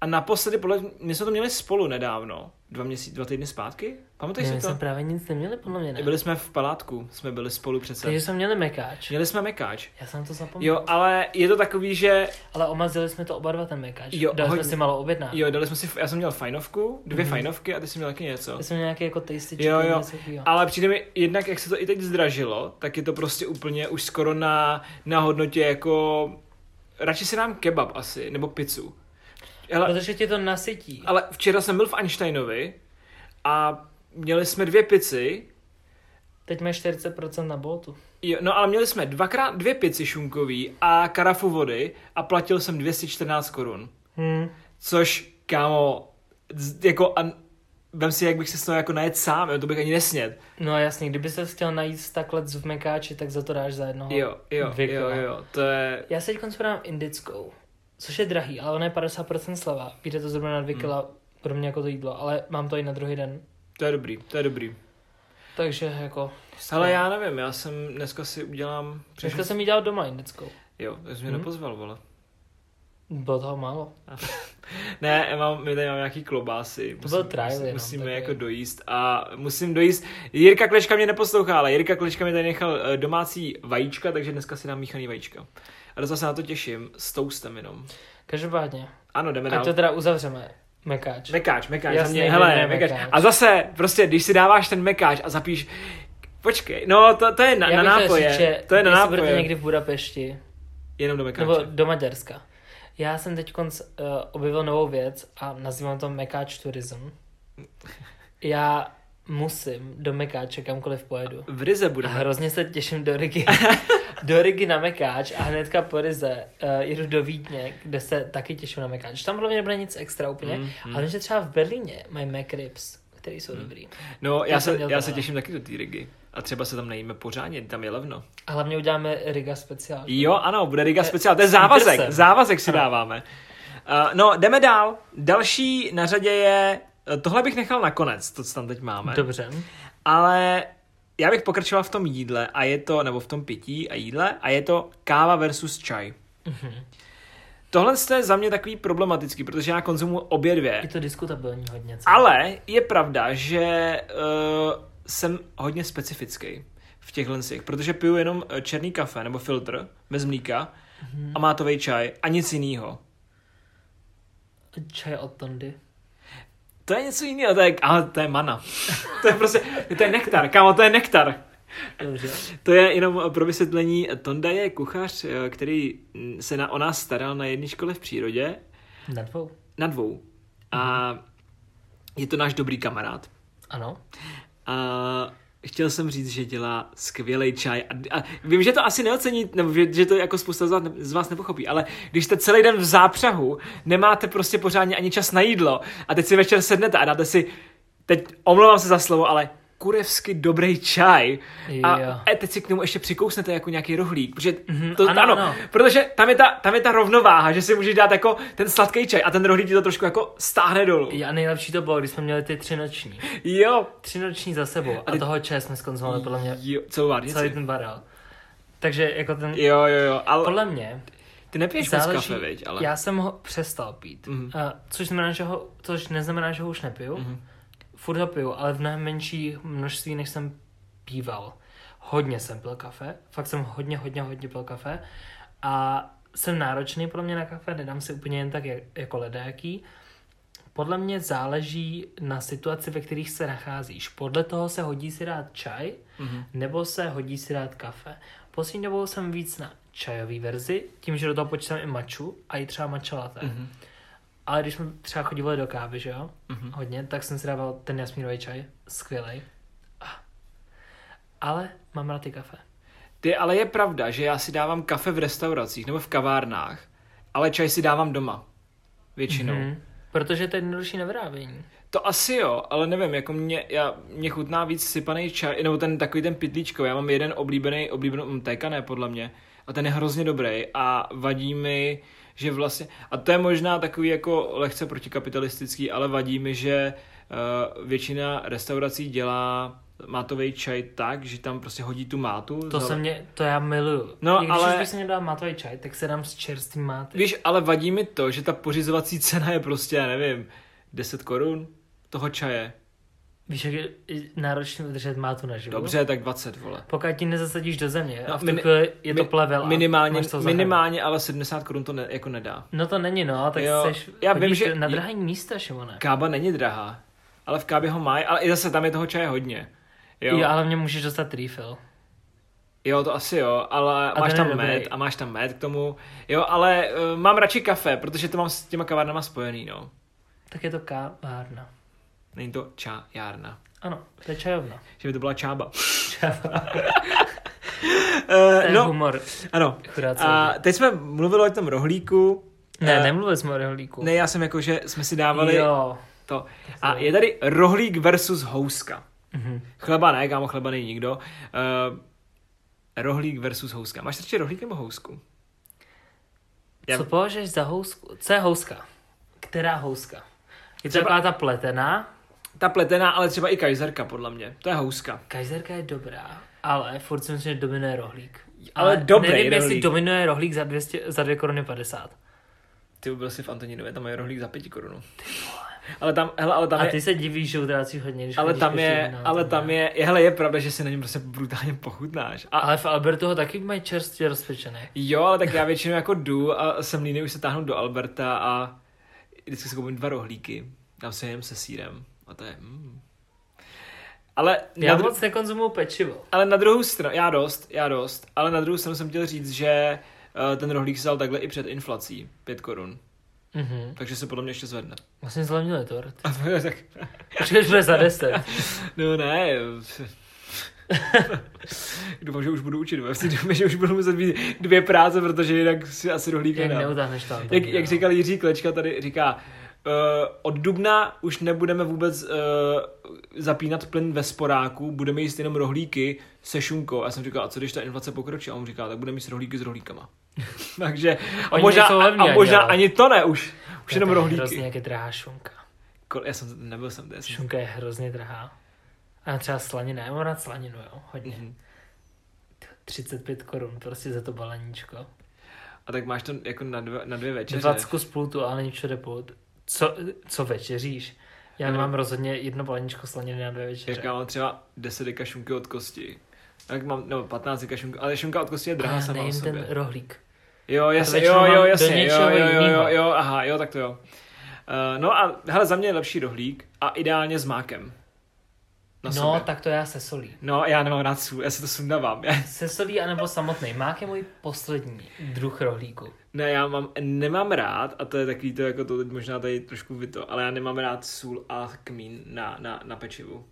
A naposledy, podle my jsme to měli spolu nedávno, dva měsíce, dva týdny zpátky, pamatuješ si my to? jsme právě nic neměli, podle mě ne. Byli jsme v palátku, jsme byli spolu přece. Takže jsme měli mekáč. Měli jsme mekáč. Já jsem to zapomněl. Jo, ale je to takový, že Ale omazili jsme to oba dva ten mekáč. Jo, Dali hodně. jsme si malou objednávku. jo, dali jsme si, já jsem měl fajnovku, dvě Mhm. fajnovky a ty jsi měl taky něco. Já jsem měl nějaký jako tastyčky. Jo, jo. něco. Ale přijde mi, jednak jak se to i teď zdražilo, tak je to prostě úplně už skoro na, na hodnotě jako, radši si dám kebab asi, nebo pizzu. Ale, Protože tě to nasytí. ale včera jsem byl v Einsteinovi a měli jsme dvě pici, Teď máš 40% na boltu. jo, no ale měli jsme dvakrát dvě pici šunkový a karafu vody a platil jsem 214 korun. Hmm. Což, kámo, jako, a vem si, jak bych se z toho jako najet sám, jo, to bych ani nesněd. No jasně, kdyby se chtěl najít takhle v mekáči, tak za to dáš za jednoho. Jo, jo, Dvě jo, jo, to je, Já se teď konspirám indickou, což je drahý, ale ona je 50% sleva. Vyjde to zhruba na 2 Hmm. kila pro mě jako to jídlo, ale mám to i na druhý den. to je dobrý, to je dobrý. Takže jako... Ale já nevím, já jsem dneska si udělám... Dneska jsem jí dělal doma indickou. Jo, tak jsi mě Hmm. nepozval, vole. Bylo toho málo. Ne, já mám, my tady máme nějaký klobásy. To byl trial musím, jenom, musíme takový. jako dojíst a musím dojíst. Jirka Klečka mě neposlouchá, ale Jirka Klečka mi tady nechal eh, domácí vajíčka, takže dneska si dám míchaný vajíčka. A docela se na to těším, s toastem jenom. Každopádně, Ano, jdeme dál. to teda uzavřeme. Mekáč. Mekáč, mekáč, Jasně, za mě, hele, mekáč. mekáč. A zase, prostě, když si dáváš ten mekáč a zapíš, počkej, no to, to je na, Já na nápoje, říct, že to je na jestli budete nápoje, někdy v Budapešti, jenom do mekáče. nebo do Maďarska. Já jsem teď uh, objevil novou věc a nazývám to Mekáč Tourism. Já musím do Mekáče kamkoliv pojedu. V Rize A budeme. hrozně se těším do Rigi. do Rigi na Mekáč a hnedka po Rize uh, jedu do Vídně, kde se taky těším na Mekáč. Tam podle mě nebude nic extra úplně, Mm, mm, ale že třeba v Berlíně mají McRibs, které jsou Mm. dobrý. No, já Já se, já se těším taky do té Rigi. A třeba se tam nejíme pořádně, tam je levno. A hlavně uděláme Riga speciál. Jo, ano, bude Riga Eh, speciál. To je závazek, závazek si dáváme. Uh, no, jdeme dál. Další na řadě je, eh, tohle bych nechal nakonec, to, co tam teď máme. Dobře. Ale já bych pokračoval v tom jídle a je to, nebo v tom pití a jídle a je to káva versus čaj. Mhm. tohle je za mě takový problematický, protože já konzumuji obě dvě. Je to diskutabilní hodně. Co? Ale je pravda, že uh, jsem hodně specifický v těchhle těch, protože piju jenom eh, černý kafe nebo filtr bez mlíka mm-hmm. a mátový čaj a nic jiného. Čaj od Tondy. To je něco jiného, to je, ale to je mana. to je prostě, to je nektar, kámo, to je nektar. Dobře. To je jenom pro vysvětlení. Tonda je kuchař, eh, který se na, o nás staral na jedné škole v přírodě. Na dvou. Na dvou. A je to náš dobrý kamarád. Ano. A chtěl jsem říct, že dělá skvělý čaj. A, a vím, že to asi neocení, nebo že, že to jako spousta z vás, ne, z vás nepochopí, ale když jste celý den v zápřahu, nemáte prostě pořádně ani čas na jídlo a teď si večer sednete a dáte si, teď omlouvám se za slovo, ale kurevsky dobrý čaj a Jo. e, teď si k tomu ještě přikousnete jako nějaký rohlík, protože Mhm, to, ano, ano, ano. protože tam je, ta, tam je ta rovnováha, že si můžeš dát jako ten sladký čaj a ten rohlík ti to trošku jako stáhne dolů. A nejlepší to bylo, když jsme měli ty tři noční. Jo. Tři noční za sebou a ty- toho čaje jsme skonzumovali podle mě jo celou celý várnici. ten barel. Takže jako ten, Jo, jo, jo, ale podle mě ty nepiješ moc kafe, viď, ale... já jsem ho přestal pít, Mhm. a, což, znamená, že ho, což neznamená, že ho už nepiju. Mhm. Furt ho piju, ale v mnohem menší množství, než jsem píval. Hodně jsem pil kafe, fakt jsem hodně, hodně, hodně pil kafe a jsem náročný pro mě na kafe, nedám si úplně jen tak jak- jako ledáký. Podle mě záleží na situaci, ve kterých se nacházíš. Podle toho se hodí si dát čaj, Mhm. nebo se hodí si dát kafe. Poslední dobou jsem víc na čajový verzi, tím, že do toho počítám i maču a i třeba matcha latte. Mhm. Ale když jsme třeba chodili do kávy, že jo, Mhm. hodně, tak jsem si dával ten jasmínový čaj, skvělej. Ah. Ale mám rád ty kafe. Ty, ale je pravda, že já si dávám kafe v restauracích nebo v kavárnách, ale čaj si dávám doma. Většinou. Mm-hmm. Mhm. Protože to je jednodušší na vyrábění. To asi jo, ale nevím, jako mě, já, mě chutná víc sypaný čaj, nebo ten takový ten pitlíčko. Já mám jeden oblíbený, oblíbený, mm, téka ne, podle mě, a ten je hrozně dobrý a vadí mi, že vlastně, a to je možná takový jako lehce protikapitalistický, ale vadí mi, že uh, většina restaurací dělá mátový čaj tak, že tam prostě hodí tu mátu. To za- se mě, to já miluju. No, I když ale- už bych si měl dát mátový čaj, tak se dám s čerstvým mátem. Víš, ale vadí mi to, že ta pořizovací cena je prostě, já nevím, 10 korun toho čaje. Víš, jak je náročné udržet mátu na život? Dobře, tak 20, vole. Pokud ti nezasadíš do země No, a v mini- je to plevel Minimálně, minimálně, ale 70 korun to ne, jako nedá. No to není no, tak Jo, seš, já vím, že- na drahý místa, Šimone. Kába není drahá, ale v kábě ho mají, ale i zase tam je toho čaje hodně. Jo, Jo, ale mě můžeš dostat refill. jo to asi jo, ale A máš tam dobrý. med a máš tam med k tomu. Jo, ale uh, mám radši kafe, protože to mám s těma kavárnama spojený, no. Tak je to kávárna. Není to čajárna. Ano, to je čajovna. Že by to byla čába. To uh, je no, humor. ano. A teď jsme mluvili o tom rohlíku. Ne, Eh, nemluvili jsme o rohlíku. Ne, já jsem jako, že jsme si dávali Jo. to. A je tady rohlík versus houska. Mhm. Chleba ne, kámo, chleba není nikdo. Uh, rohlík versus houska. Máš radši rohlík nebo housku? Já- Co považuješ za housku? Co je houska? Která houska? Je to taková ta pletená? Ta pletená, ale třeba i kajzerka, podle mě. To je houska. Kajzerka je dobrá, ale furt si myslím, že dominuje rohlík. Ale dobrý nevím, jestli rohlík. dominuje rohlík za, 200, za 2 koruny 50. Ty byl si v Antonínově, tam je rohlík za pěti korunu. Ale tam, hele, ale tam A je, ty se divíš, že utrácíš hodně, když ale tam je, ale tam, je, je, hele, je pravda, že si na něm prostě brutálně pochutnáš. A, Ale v Albertu ho taky mají čerstvě rozpečené. Jo, ale tak já většinou jako jdu a jsem líný už se táhnu do Alberta a vždycky si koupím dva rohlíky. Dám si je jen se sírem. A to je... Mm. Ale, Já na dru- moc nekonzumuju pečivo. ale na druhou stranu, já dost, já dost, ale na druhou stranu jsem chtěl říct, že uh, ten rohlík se dal takhle i před inflací, 5 korun. Mhm. Takže se podle mě ještě zvedne. Vlastně zlevnili tort. A to je tak, Počkej, že bude za 10. no ne, Doufám, že už budu učit, ve doufám, že už budu muset být dvě práce, protože jinak si asi rohlík Jak neutáhneš. Jak, jak říkal Jiří Klečka, tady říká, uh, od dubna už nebudeme vůbec uh, zapínat plyn ve sporáku, budeme jíst jenom rohlíky se šunkou. Já jsem říkal, a co když ta inflace pokročí? A on říká, tak budeme jíst rohlíky s rohlíkama. Takže a možná, levní a ani, možná ale. ani to ne už. Už jenom Hrozně, rohlíky. jak je drahá šunka. Ko- Já jsem, nebyl jsem, jsem Šunka je hrozně drahá. A třeba slanina, já mám rád slaninu, jo, hodně. Mhm. 35 korun prostě za to balaníčko. A tak máš to jako na, dva, na dvě večeře. Dvacku z plutu, ale není všude plut. Co, co večeříš? Já No. nemám rozhodně jedno baleničko slaniny na dvě večeře. Já mám třeba 10 deka šunky od kosti. Tak mám, no 15 deka šunky, ale šunka od kosti je drahá sama o sobě. ten rohlík. Jo, jasně, jo, jo, jasně, jo, jo, jo, jo, jo, aha, jo, tak to jo. Uh, no a hele, za mě je lepší rohlík a ideálně s mákem. Na no, sobě. tak to já se solí. No, já nemám rád sůl, já si to sundávám. Se solí anebo samotný. Mák je můj poslední druh rohlíku. ne, já mám, nemám rád, a to je takový to, jako to teď možná tady trošku vyto, ale já nemám rád sůl a kmín na, na, na pečivu.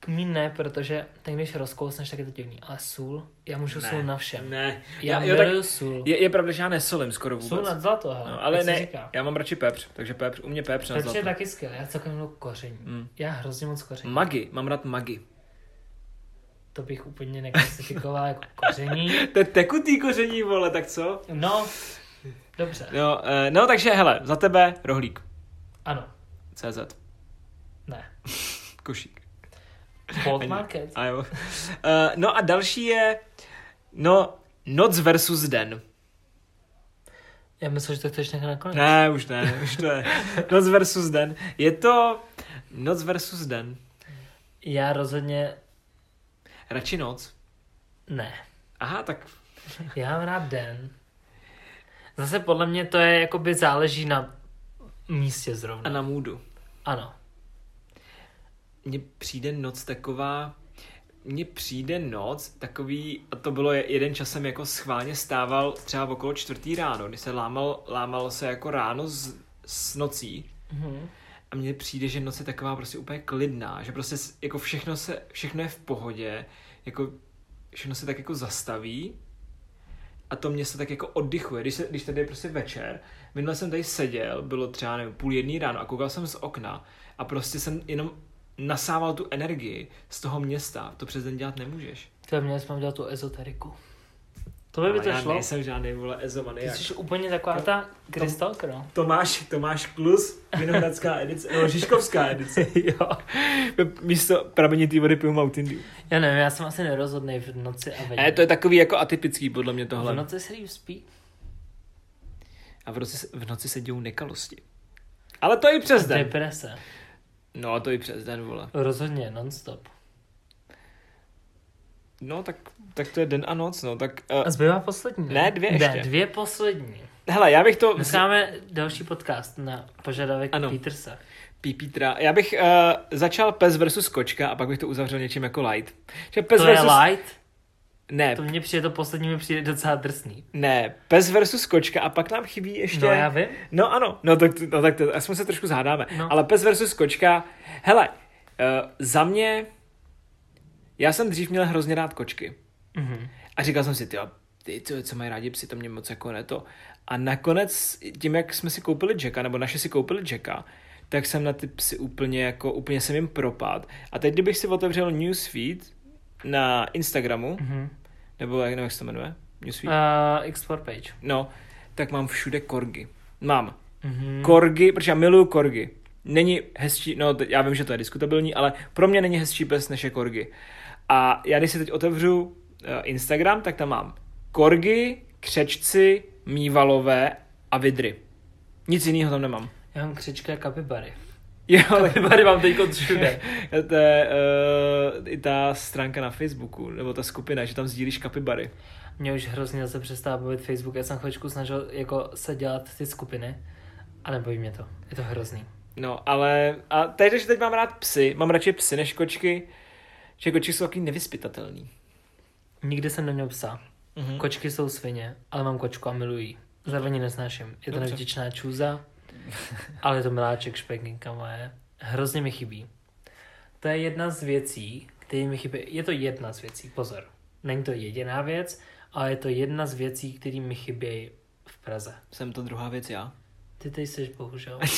Kmín ne, protože ten když rozkousneš, tak je to divný. Ale sůl, já můžu sůl na všem. Ne, Já, jo, miluju sůl. je, je pravda, že já nesolím skoro vůbec. Sůl nad zlato, hele. no, ale ne, Říká. já mám radši pepř, takže pepř, u mě pepř na Pepř je zlato. taky skvělý, já celkem miluji koření. Mm. Já hrozně moc koření. Magi, mám rád magi. To bych úplně neklasifikoval jako koření. To je tekutý koření, vole, tak co? No, dobře. No, no takže hele, za tebe rohlík. Ano, CZ. ne. Košík. Bold Market. A jo. Uh, no a další je, no, noc versus den. Já myslím, že to chceš nechat nakonec. Ne, už ne, už to je. Noc versus den. Je to noc versus den. Já rozhodně Radši noc. ne. Aha, tak Já mám rád den. Zase podle mě to je, jakoby záleží na místě a zrovna. na můdu. Ano. Mně přijde noc taková, mně přijde noc takový, a to bylo je- jeden časem jako schválně stával třeba v okolo čtvrtý ráno, kdy se lámal, lámalo se jako ráno s, s nocí. Mhm. A mně přijde, že noc je taková prostě úplně klidná, že prostě jako všechno, se, všechno je v pohodě, jako všechno se tak jako zastaví a to mě se tak jako oddychuje, když, se, když tady je prostě večer, minule jsem tady seděl, bylo třeba nevím, půl jedný ráno a koukal jsem z okna a prostě jsem jenom nasával tu energii z toho města, to přes den dělat nemůžeš. To měli jsme udělat tu ezoteriku. To by, by to já šlo. nejsem žádný vole Ty ezomaniak. jsi úplně taková ta krystalka, no. Tomáš, Tomáš Klus, Vinohradská edice, nebo Žižkovská edice. jo. Místo pramenitý vody piju Mountain Dew. Já nevím, já jsem asi nerozhodný v noci a ve Ne, to je takový jako atypický podle mě V tohle. noci se líp spí. A v noci, v noci se dějou nekalosti. Ale to i přes den. Deprese. No, to i přes den, vole. Rozhodně, non-stop. No, tak, tak to je den a noc, no. Tak, uh, A zbývá poslední. Ne, dvě Ne, ještě. dvě poslední. hele, já bych to... Dneska máme další podcast na požadavek Ano. Petersa. Pípítra. Já bych uh, začal pes versus kočka a pak bych to uzavřel něčím jako light. Že pes To je versus... light? Ne, To mně přijde, to poslední mi přijde docela drsný. ne, pes versus kočka a pak nám chybí ještě... No já vím. No ano, no tak, no, tak to, aspoň se trošku zhádáme. No. Ale pes versus kočka, hele, uh, za mě, já jsem dřív měl hrozně rád kočky. Mhm. A říkal jsem si, ty, ty co, co mají rádi psi, to mě moc jako ne to. A nakonec, tím, jak jsme si koupili Jacka, nebo naše si koupili Jacka, tak jsem na ty psy úplně jako, úplně jsem jim propad. A teď, kdybych si otevřel newsfeed na Instagramu, Mhm. Nebo jak, nebo jak se to jmenuje? Newsfeed? Uh, explore page. No, tak mám všude korgy. Mám Mhm. korgy, protože já miluju korgy. Není hezčí, no já vím, že to je diskutabilní, ale pro mě není hezčí pes než je korgy. A já když si teď otevřu uh, Instagram, tak tam mám korgy, křečci, mývalové a vidry. Nic jiného tam nemám. Já mám křičky a kapibary. Jo, ale Kapibary mám teď všude. to je uh, i ta stránka na Facebooku, nebo ta skupina, že tam sdílíš kapibary. Mě už hrozně zase přestává bavit Facebook. Já jsem chvíličku snažil jako se dělat ty skupiny a nebojí mě to. Je to hrozný. No, ale a teď, že teď mám rád psy, mám radši psy než kočky, že kočky jsou takový nevyspytatelný. Nikdy jsem neměl psa. Mhm. Kočky jsou svině, ale mám kočku a miluji. ji. Zároveň nesnáším. Je to nevděčná čůza, ale je to miláček, špekinka moje. Hrozně mi chybí. To je jedna z věcí, které mi chybí. Je to jedna z věcí, pozor. Není to jediná věc, ale je to jedna z věcí, které mi chybějí v Praze. Jsem to druhá věc já. Ty tady jsi, bohužel.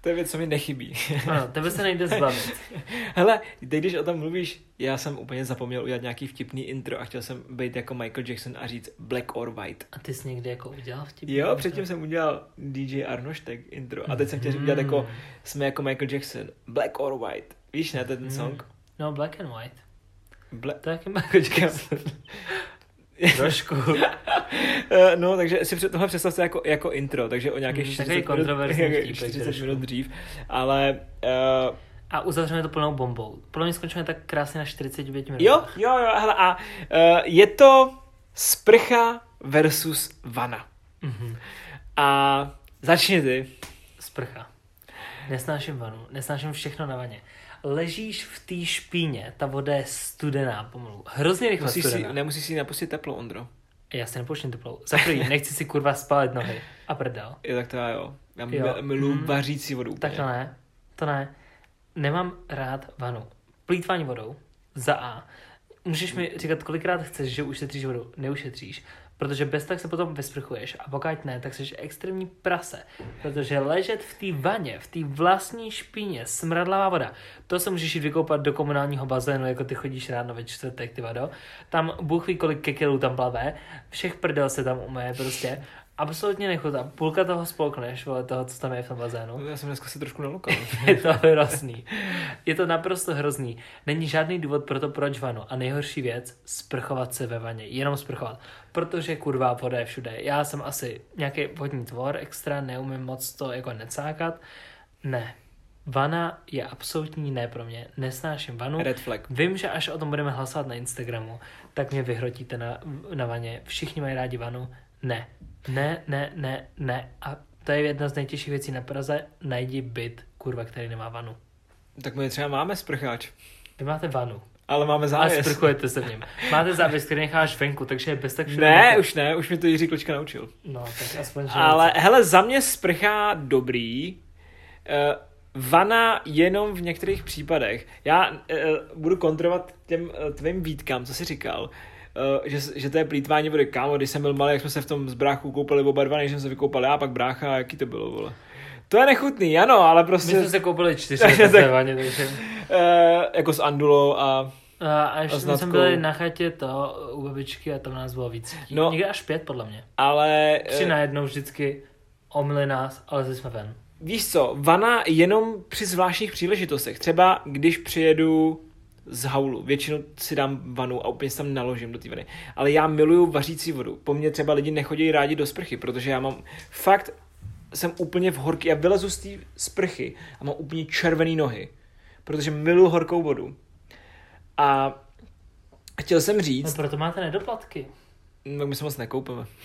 To je věc, co mi nechybí. Ano, tebe se nejde zbavit. Hele, teď když o tom mluvíš, já jsem úplně zapomněl udělat nějaký vtipný intro a chtěl jsem být jako Michael Jackson a říct Black or White. A ty jsi někdy jako udělal vtip? Jo, předtím jsem udělal DJ Arnoštek intro a teď jsem chtěl udělat jako, jsme jako Michael Jackson, Black or White. Víš, ne, to je ten Mm. song? No, black and white. Black... To je Michael Jackson. Trošku. Eh, no, takže si před tohle představte jako, jako intro, takže o nějakých Mm, 40, takový kontroverzní minut, vtípek 40 trošku. minut dřív, ale uh, A uzavřeme to plnou bombou. Podle mě skončíme tak krásně na 45 minut. jo, jo, jo, hele, a uh, je to sprcha versus vana. Mhm. A začni ty. Sprcha. Nesnáším vanu, nesnáším všechno na vaně. Ležíš v té špíně, ta voda je studená pomalu. Hrozně rychle Musíš si, studená. nemusíš si napustit teplo, Ondro. Já si nepouštím teplou. Za prvý, nechci si kurva spálit nohy. A prdel. Jo, tak to já jo. Já Jo. miluji Mm. vařící vodu úplně. Tak to ne. To ne. Nemám rád vanu. Plýtvání vodou. Za A. Můžeš mi říkat, kolikrát chceš, že ušetříš vodu. Neušetříš. Protože bez tak se potom vysprchuješ a pokud ne, tak jsi extrémní prase. Protože ležet v té vaně, v té vlastní špíně, smradlavá voda, to se můžeš jít vykoupat do komunálního bazénu, jako ty chodíš ráno ve čtvrtek, ty vado. Tam Bůh ví, kolik kekelů tam plave, všech prdel se tam umeje prostě. Absolutně nechutám. Půlka toho spolkneš, vole, toho, co tam je v tom bazénu. Já jsem dneska se trošku nalukal. Je to hrozný. Je to naprosto hrozný. Není žádný důvod pro to, proč vanu. A nejhorší věc, sprchovat se ve vaně. Jenom sprchovat. Protože kurvá voda je všude. Já jsem asi nějaký vodní tvor extra, neumím moc to jako necákat. Ne. Vana je absolutní ne pro mě. Nesnáším vanu. Red flag. Vím, že až o tom budeme hlasovat na Instagramu, tak mě vyhrotíte na, na vaně. Všichni mají rádi vanu. Ne. Ne, ne, ne, ne. A to je jedna z nejtěžších věcí na Praze. Najdi byt, kurva, který nemá vanu. Tak my třeba máme sprcháč, Vy máte vanu. Ale máme A závěs. sprchujete se v něm. Máte závěs, který necháš venku, takže je bez tak všude Ne, venku. už ne, už mi to Jiří Kločka naučil. No, tak aspoň, že Ale hele, za mě sprcha dobrý. Uh, vana jenom v některých případech. Já uh, budu kontrolovat těm uh, tvým výtkám, co jsi říkal. Uh, že, že to je plítvání vody. Kámo, když jsem byl malý, jak jsme se v tom z bráchu koupali oba dva, než jsem se vykoupal já, pak brácha, jaký to bylo, vole. To je nechutný, ano, ale My prostě jsme se koupili čtyři Takže tak- vaně, takže... uh, jako s Andulou a A až A jsme byli na chatě to u babičky a tam nás bylo víc. No. Někde až pět, podle mě. ale Tři uh, najednou vždycky omily nás, ale jsme ven. Víš co, vana jenom při zvláštních příležitostech. Třeba když přijedu z haulu, většinou si dám vanu a úplně si tam naložím do té vany. Ale já miluju vařící vodu. Po mně třeba lidi nechodí rádi do sprchy, protože já mám fakt, jsem úplně v horky, já vylezu z té sprchy a mám úplně červený nohy, protože miluju horkou vodu. A chtěl jsem No říct, proto máte nedoplatky. no my se moc nekoupíme.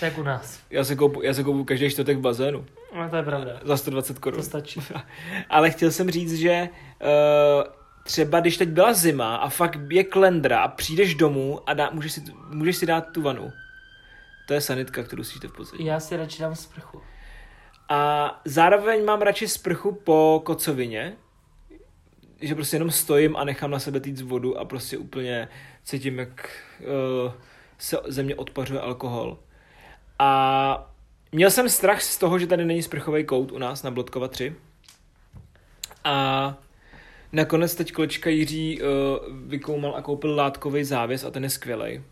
Tak u nás. Já se koupu, já se koupu každý čtvrtek v bazénu No to je pravda. za 120 korun. To stačí. Ale chtěl jsem říct, že uh, třeba když teď byla zima a fakt je klendra a přijdeš domů a dá, můžeš, si, můžeš si dát tu vanu. To je sanitka, kterou si v podstatě. Já si radši dám sprchu. A zároveň mám radši sprchu po kocovině, že prostě jenom stojím a nechám na sebe týct vodu a prostě úplně cítím, jak uh, se ze mě odpařuje alkohol. A měl jsem strach z toho, že tady není sprchový kout u nás na Blodkova 3. A nakonec teď kolečka Jiří uh, vykoumal a koupil látkový závěs a ten je skvělej.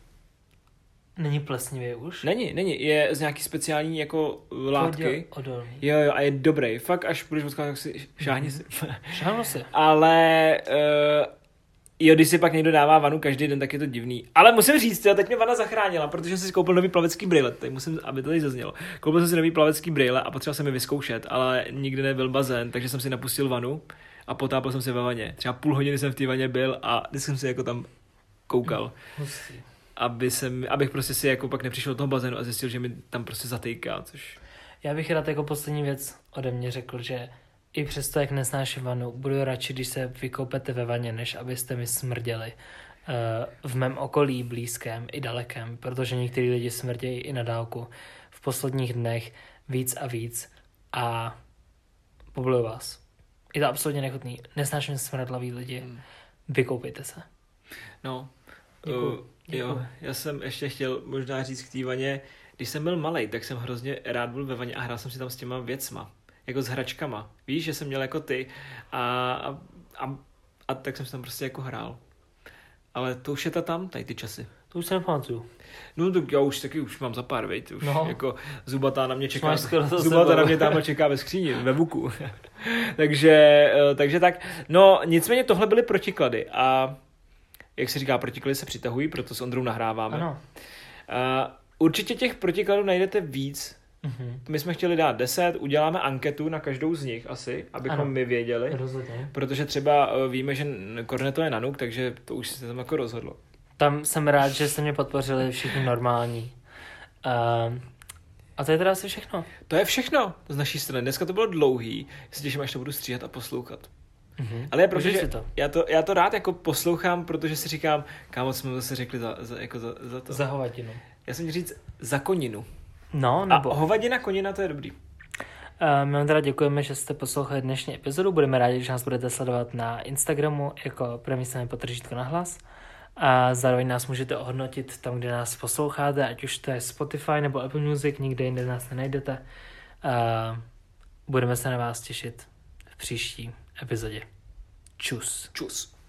Není plesnivý už? Není, není, je z nějaký speciální jako látky. Odolný. Jo, jo, a je dobrý. Fakt, až budeš odkázat, tak si šáhni si. Šáhnu si. Ale uh, jo, když si pak někdo dává vanu každý den, tak je to divný. Ale musím říct, jo, teď mě vana zachránila, protože jsem si koupil nový plavecký brýle. Teď musím, aby to tady zaznělo. Koupil jsem si nový plavecký brýle a potřeboval jsem je vyzkoušet, ale nikdy nebyl bazén, takže jsem si napustil vanu a potápil jsem se ve vaně. Třeba půl hodiny jsem v té vaně byl a vždycky jsem si jako tam koukal. Hustý. Aby jsem, abych prostě si jako pak nepřišel do toho bazénu a zjistil, že mi tam prostě zatýká, což... Já bych rád jako poslední věc ode mě řekl, že i přesto, jak nesnáším vanu, budu radši, když se vykoupete ve vaně, než abyste mi smrděli eh, v mém okolí blízkém i dalekém, protože některý lidi smrdějí i na dálku v posledních dnech víc a víc a povoluju vás. Je to absolutně nechutný. Nesnáším smradlavý lidi. Hmm. Vykoupejte se. No, Děkuju. Uh. Jo, já jsem ještě chtěl možná říct k té vaně, když jsem byl malý, tak jsem hrozně rád byl ve vaně a hrál jsem si tam s těma věcma, jako s hračkama. Víš, že jsem měl jako ty a, a, a, a tak jsem si tam prostě jako hrál. Ale to už je ta tam, tady ty časy. To už se nepamatuju. No tak já už taky už mám za pár, veď, už No. jako zubatá na mě čeká, zubatá na mě tam čeká ve skříni, ve vuku. takže, eh, takže tak, no nicméně tohle byly protiklady a jak se říká, protiklady se přitahují, proto s Ondrou nahráváme. Ano. Uh, určitě těch protikladů najdete víc. Mhm. My jsme chtěli dát 10, uděláme anketu na každou z nich asi, abychom Ano. my věděli. Rozhodně. Protože třeba uh, víme, že Korneto je nanuk, takže to už se tam jako rozhodlo. Tam jsem rád, že jste mě podpořili všichni normální. Uh, a to je teda asi všechno. To je všechno z naší strany. Dneska to bylo dlouhý. Já se těším, až to budu stříhat a poslouchat. Mhm. Ale protože to. já to, já to rád jako poslouchám, protože si říkám, kámo, jsme zase řekli za, za, jako za, za to. Za hovadinu. Já jsem říct za koninu. No, A nebo... hovadina, konina, to je dobrý. Uh, my vám teda děkujeme, že jste poslouchali dnešní epizodu. Budeme rádi, že nás budete sledovat na Instagramu jako promyslené potržítko na hlas. A zároveň nás můžete ohodnotit tam, kde nás posloucháte, ať už to je Spotify nebo Apple Music, nikde jinde nás nenajdete. Uh, budeme se na vás těšit v příští epizodě. Čus. Čus.